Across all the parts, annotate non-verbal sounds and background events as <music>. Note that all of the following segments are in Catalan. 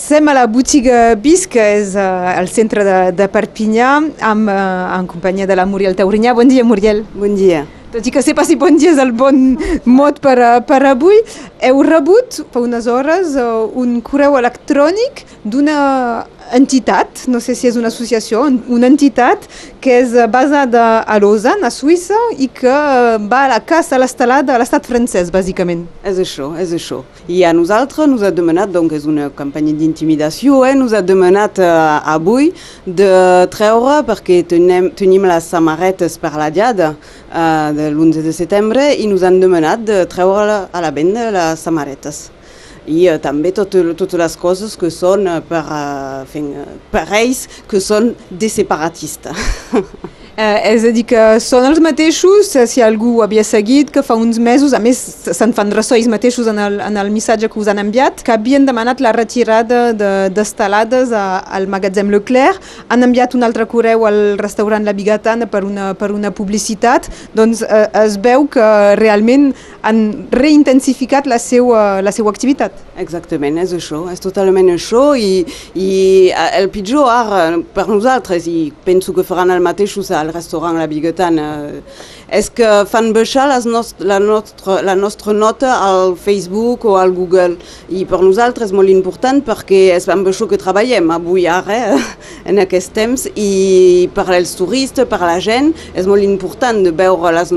Som a la botiga Bis, que és uh, al centre de, de Perpinyà, amb, uh, en companyia de la Muriel Taurinyà. Bon dia, Muriel. Bon dia. Tot i que sé pas si bon dia és el bon mot per, a, per avui, heu rebut fa unes hores uh, un correu electrònic d'una entitat, no sé si és una associació, una entitat que és basada a Lausanne, a Suïssa, i que va a la caça a l'estelada a l'estat francès, bàsicament. És això, és això. I a nosaltres ens ha demanat, doncs és una campanya d'intimidació, eh, ens ha demanat uh, avui de treure, perquè tenim, tenim les samarretes per la diada uh, de l'11 de setembre, i ens han de treure a la venda les samarretes i uh, també tot, les coses que són uh, per, fent, uh, per ells que. <laughs> Eh, és a dir, que són els mateixos, si algú ho havia seguit, que fa uns mesos, a més se'n fan ressò ells mateixos en el, en el missatge que us han enviat, que havien demanat la retirada d'estelades de, al magatzem Leclerc, han enviat un altre correu al restaurant La Bigatana per una, per una publicitat, doncs eh, es veu que realment han reintensificat la seva, la seva activitat. Exactament, és això, és totalment això i, i el pitjor ara per nosaltres, i penso que faran el mateix al restaurant La Bigatana, és que fan la, la al Facebook o al Google? I per nosaltres és molt important perquè és amb això que treballem avui ara <laughs> en aquest temps i per als turistes, per a la gent molt important de veure les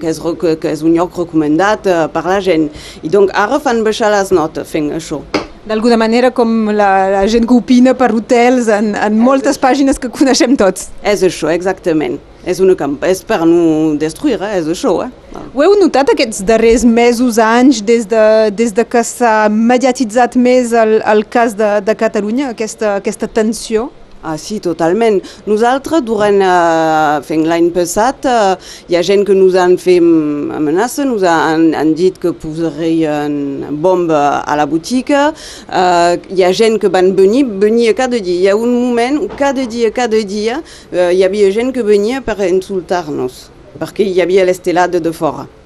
que és, que recomandat per la gent i donc fan. D'alguna manera com la, la gent que opina per hotels en, en moltes pàgines que coneixem tots. És això, exactament. És, una camp és per no destruir, eh? és això. Eh? Ho heu notat aquests darrers mesos, anys, des de, des de que s'ha mediatitzat més el, el cas de, de Catalunya, aquesta, aquesta tensió? Ah, sí, totalment. Nosaltres, durant uh, l'any passat, uh, hi ha gent que ens han fet amenaça, ens han, dit que posarien bomba a la botiga, uh, hi ha gent que van venir, cada dia. Hi ha un moment, cada dia, cada dia, que de.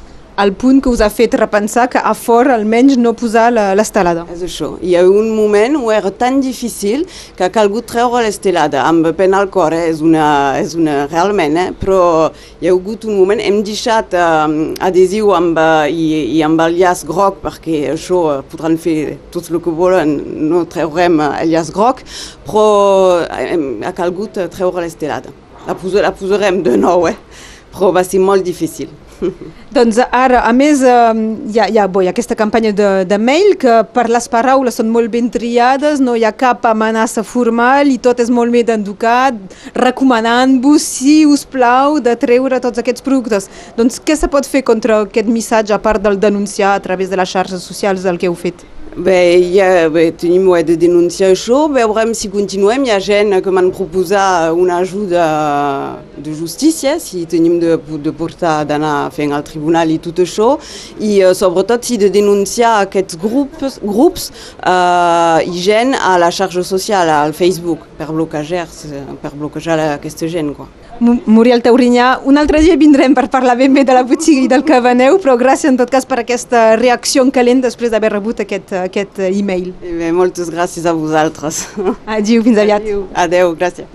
al punt que us ha fet repensar que a fora almenys no posar l'estelada. És això. Hi ha un moment on era tan difícil que ha calgut treure l'estelada, amb pena al cor, eh? és, una, és una realment, eh? però hi ha hagut un moment, hem deixat eh, adhesiu amb, i, i amb el llaç groc, perquè això podran fer tot el que volen, no treurem el llaç groc, però ha calgut treure l'estelada. La posarem de nou, eh? però va ser molt difícil. <laughs> doncs ara, a més, hi, ha, hi, ha, bo, hi ha aquesta campanya de, de mail que per les paraules són molt ben triades, no hi ha cap amenaça formal i tot és molt ben educat, recomanant-vos, si us plau, de treure tots aquests productes. Doncs què se pot fer contra aquest missatge, a part del denunciar a través de les xarxes socials del que heu fet? Bé, ja, bé, tenim ho de denunciar això, veurem si continuem. Hi ha gent que m'han proposat una ajuda de justícia, si tenim de, de portar, d'anar fent al tribunal i tot això, i uh, sobretot si de denunciar aquests grups, grups uh, i gent a la xarxa social, al Facebook, per bloquejar, per bloquejar aquesta gent. Quoi. Muriel Taurinyà, un altre dia vindrem per parlar ben bé de la botiga i del que veneu, però gràcies en tot cas per aquesta reacció en calent després d'haver rebut aquest, aquest e-mail. Eh bé, moltes gràcies a vosaltres. Adiu, fins aviat. Adéu gràcies.